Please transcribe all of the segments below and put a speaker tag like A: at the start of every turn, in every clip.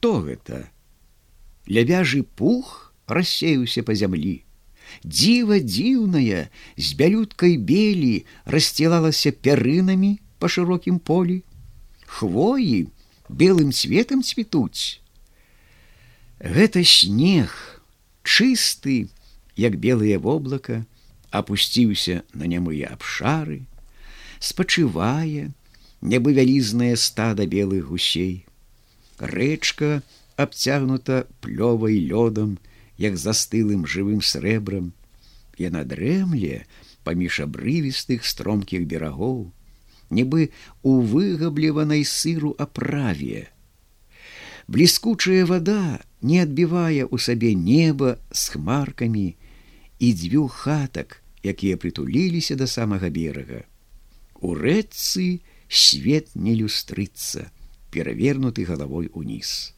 A: што гэта? Лявяжы пух рассеюся па зямлі. Дзіва дзіўная з бялюткай белі рассцілалася пярынамі па шырокім полі. Хвоі белым цветам цвітуць. Гэта снег чысты як белые воблака опусціўся на нямыя абшары спачывае небы вялізнае стада белых гусей рэчка абцягнута плёвай лёдам як застылым жывым срэбрам. Яна дрэмле паміж абрывістых стромкіх берагоў нібы у выгабліванай сыру аправе. Бліскучая вода не адбівае ў сабе неба з хмаркамі і дзвюх хатак якія прытуліліся да самага берага. У рэцы свет не люстрыцца перавернуты галавой уніз.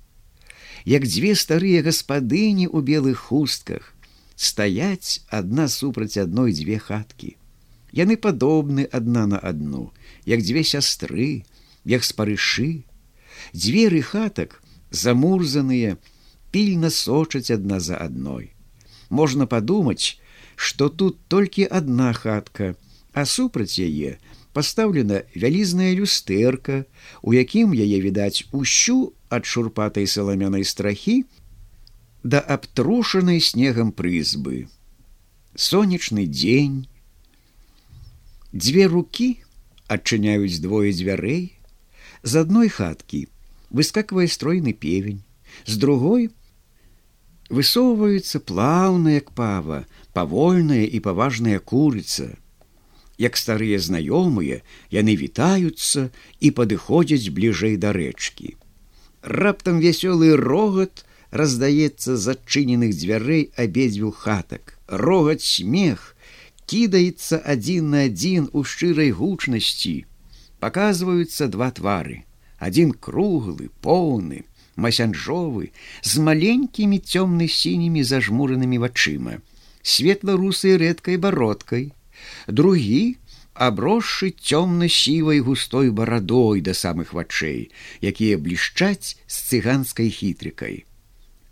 A: Як дзве старыя гаспадыні ў белых хустках стаяць адна супраць адной дзве хаткі. Яны падобны адна на адну як дзве сястры як спарышы. Дзверы хатак замурзаныя пільна сочаць адна за адной. Можна падумаць что тут толькі одна хатка а супраць яе пастаўлена вялізная люстэрка у якім яе відаць усю ад шурпатай саламянай страхі да абтрушанай снегам прызбы. Сонечны дзень. Дзве руки адчыняюць двое дзвярэй. З адной хаткі выскаквае стройны певень з другой высоўваюцца плаўная як пава павольная і паважная курыца як старыя знаёмыя яны вітаюцца і падыходзяць бліжэй да рэчкі. Раптам вясёлы рогат раздаецца з адчыненых дзвярэй абедзвюх хатак. Рогат смех кідаецца адзін на адзін у шчырай гучнасці. Показваюцца два твары. Адзін круглы поўны масянжовы з маленькімі цёмна-сінімі зажмуранымі вачыма светла-русай рэдкай бародкай. Другі аброшшы цёмна-сівай густой барадой да самых вачэй якія блішчаць з цыганскай хітрыкай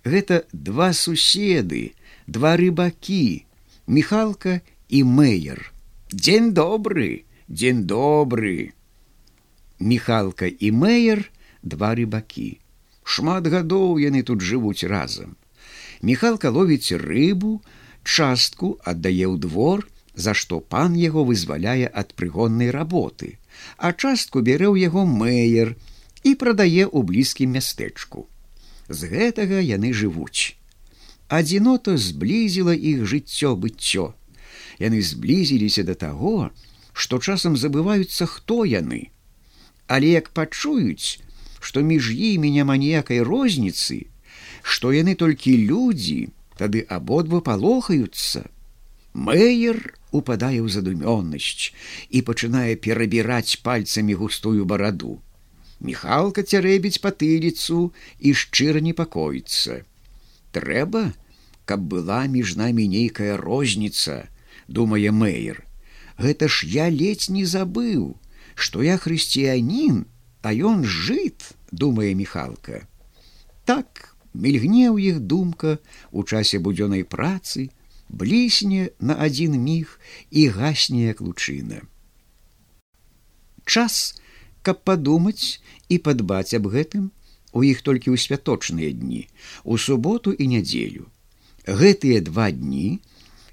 A: гэта два суседы два рыбакі михалка і мэйер дзень добры дзень добры Михалка і Мэйер два рыбакі. Шмат гадоў яны тут жывуць разам. Михалка ловіць рыбу, частку аддае ў двор, за што пан яго вызваляе ад прыгоннай работы, а частку бярэ ў яго мэйер і прадае ў блізкім мястэчку. З гэтага яны жывуць. Адзінота зблізіла іх жыццё быццё. Яны зблізіліся да таго, што часам забываюцца, хто яны, але як пачуюць што між імі няма ніякай розніцы што яны толькі людзі тады абодва палохаюцца мэйер упадае ў задумённасць і пачынае перабіраць пальцамі густую бараду. Михалка цярэбіць патыліцу і шчыра непакоіцца трэба каб была між намі нейкая розніца думае мэйер. Гэта ж я ледзь не забыў что я хрысціянин, а ён жыт, думае Михалка. Так мільгне ў іх думка у часе будзёнай працы, блісне на адзін міг і гасне як лучына. Час, каб падумаць і падбаць аб гэтым, у іх толькі ў святочныя дні, у суботу і нядзелю. Гэтыя два дні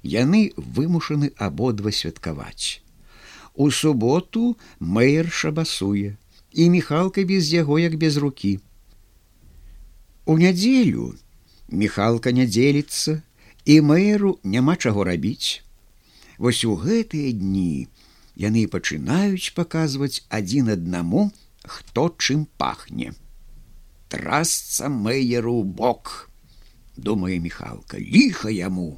A: яны вымушаны абодва святкаваць. У суботу мэйр шабасуе, і міхалка без яго як без рукі. У нядзелю міхалка не дзеліцца, і мэру няма чаго рабіць. Вось у гэтыя дні яны пачынаюць паказваць адзін аднаму, хто чым пахне. Трасца мэйеру бок, думае міхалка, ліха яму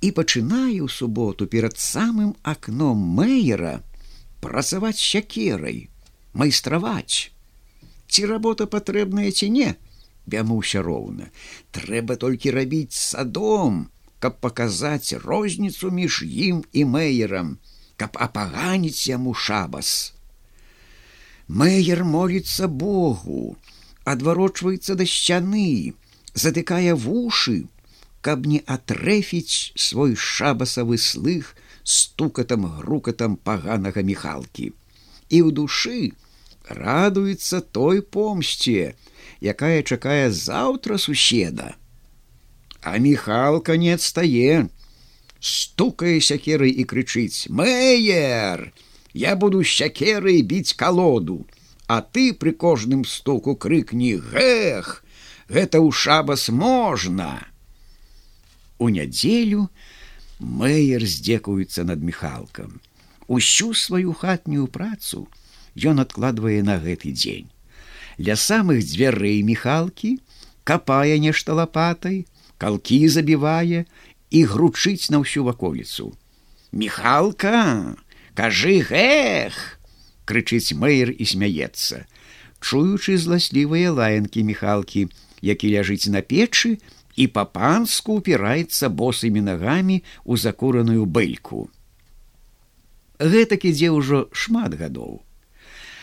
A: і пачынае ў суботу перад самым акном мэйера працаваць сякерай, майстраваць. Ці работа патрэбная ці не, яму ўсё роўна. трэба толькі рабіць садом, каб паказаць розніцу між ім і мэйерам, каб апаганіць яму шабас. Мэйер моліцца Богу, адварочваецца да сцяны, затыкае вушы, каб не атрэфіць свой шабасавы слых стукатам грукатам паганага міхалкі. І ў душы радуецца той помсце, якая чакае заўтра суседа. А міхалка не адстае, стукае сякерай і крычыць: Мэер! Я буду сякерай біць калоду, а ты пры кожным стуку крыкні гэх, гэта ў шабас можна. У нядзелю Мэйер здзекуецца над міхалкам. Усю сваю хатнюю працу ён адкладвае на гэты дзень. Ля самых дзвярэй міхалкі капае нешта лапатай, калкі забівае і гручыць на ўсю ваколіцу. Міхалка, кажы гэх! крычыць мэйр і смяецца, чуючы зласлівыя лаянкі міхалкі, які ляжыць на печы і па-панску упіраецца босымі нагамі ў закураную бэльку. Гэтак ідзе ўжо шмат гадоў.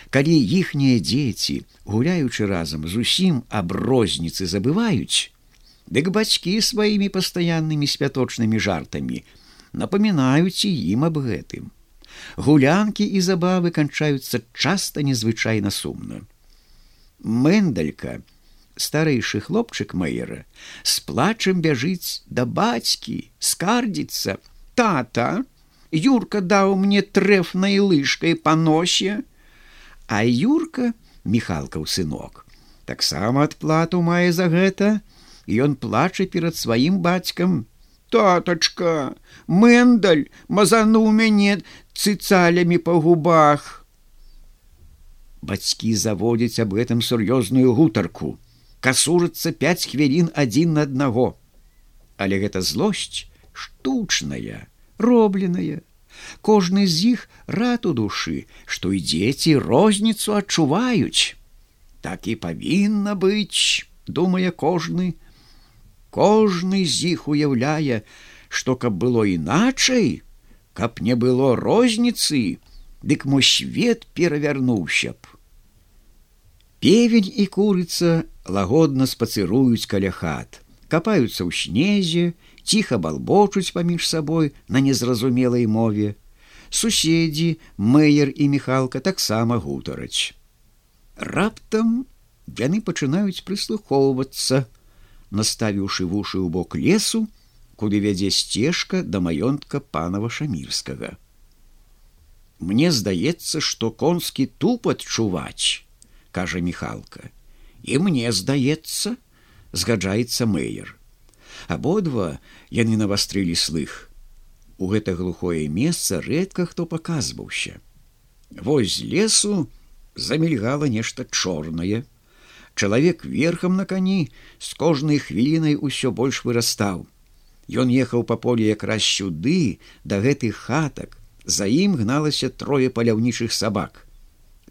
A: Калі іхнія дзеці, гуляючы разам зусім аб розніцы забываюць, дык бацькі сваімі пастаяннымі святочнымі жартамі напамінаюць і ім аб гэтым. Гулянкі і забавы канчаюцца часта незвычайна сумна. Мэндалька, старэйшы хлопчык мэйра з плачам бяжыць да бацькі скардзіцца тата юрка даў мне трэфнай лыжкай па носе а юрка міхалкаў сынок таксама адплату мае за гэта ён плача перад сваім бацькам татачка мэндаль мазануў мяне цыцалямі па губах бацькі заводзяць аб гэтым сур'ёзную гутарку касурыцца пять хвілін адзін на аднаго. Але гэта злосць штучная, робленая. Кожны з іх рад у душы, што і дзеці розніцу адчуваюць. Так і павінна быць, думае кожны. Кожны з іх уяўляе, што каб было іначай, каб не было розніцы, дык мой свет перавярнуўся б. Певень і курыца лагодна спацыруюць каля хат, капаюцца ў снезе, ціха балбочуць паміж сабой на незразумелай мове. Суседзі, мэйер і міхалка таксама гутараць. Раптам яны пачынаюць прыслухоўвацца, наставіўшы вушы ў бок лесу, куды вядзе сцежка да маёнтка панава шамірскага. Мне здаецца, што конскі тупат чуваць, кажа міхалка і мне здаецца згаджаецца мэйер абодва яны навастрылі слых. У гэта глухое месца рэдка хто паказваўся. Вось з лесу замільгала нешта чорнае. Чалавек верхам на кані з кожнай хвілінай усё больш вырастаў. Ён ехаў па полі якраз сюды да гэтых хатак. За ім гналася трое паляўнічых сабак.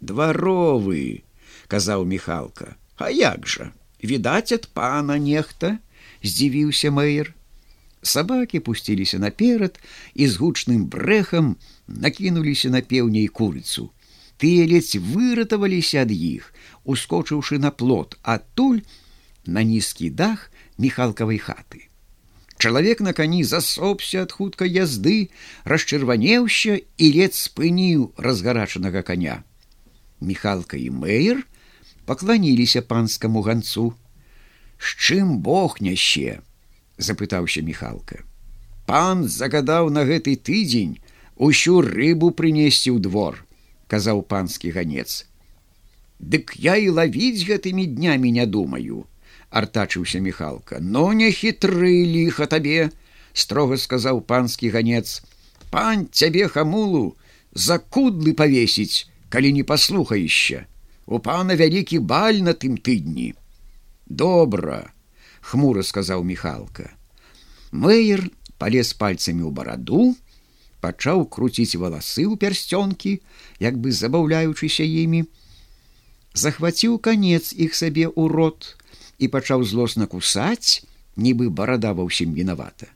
A: Дваровы казаў міхалка. А як жа? Відаць ад пана нехта здзівіўся мэйр. Сабакі пусціліся наперад і з гучным брэхам накінуліся на пеўняй курыцу. Тыя ледзь выратаваліся ад іх ускочыўшы на плот адтуль на нізкі дах міхалкавай хаты. Чалавек на кані засопся ад хуткай язды расчырванеўся і ледзь спыніў разгарачанага коня міхалка і мэйр пакланіліся панскаму ганцу з чым бог няще запытаўся міхалка. Пан загадаў на гэты тыдзень усю рыбу прынесці ў двор казаў панскі ганец. Дык я і лавіць гэтымі днямі не думаю артачыўся міхалка. Но не хітры ліха табе строга сказаў панскі ганец. Пан цябе хамулу за кудлы павесіць калі не паслухаішся у пана вялікі баль на тым тыдні добра хмура сказаў міхалка мэйер палез пальцамі ў бараду пачаў круціць валасы ў пярсцёнкі як бы забаўляючыся імі захваціў канец іх сабе ў рот і пачаў злосна кусаць нібы барада ва ўсім вінавата.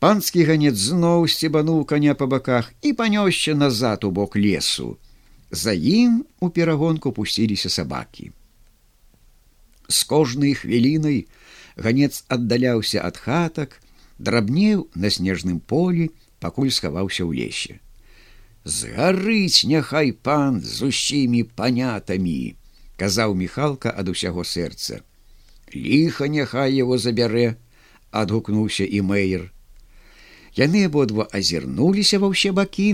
A: Панскі ганец зноў сцебануў каня па баках і панёсся назад у бок лесу. За ім у перагонку пусціліся сабакі. З кожнай хвілінай ганец аддаляўся ад хатак, драбнеў на снежным полі, пакуль схаваўся ў лесе. Згарыць няхай пан з усімі панятамі, казаў міхалка ад усяго сэрца. Ліха няхай его забярэ, адгукнуўся і мэйр. Яны абодва азірнуліся ва ўсе бакі,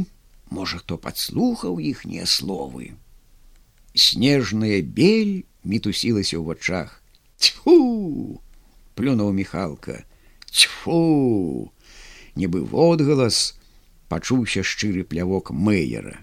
A: можа, хто падслухаў іхнія словы. Снежная бель мітусілася ў вачах. Тьфу! плюнуў міхалка. Тьфу! Нібы водгалас пачуўся шчыры плявок мэйера.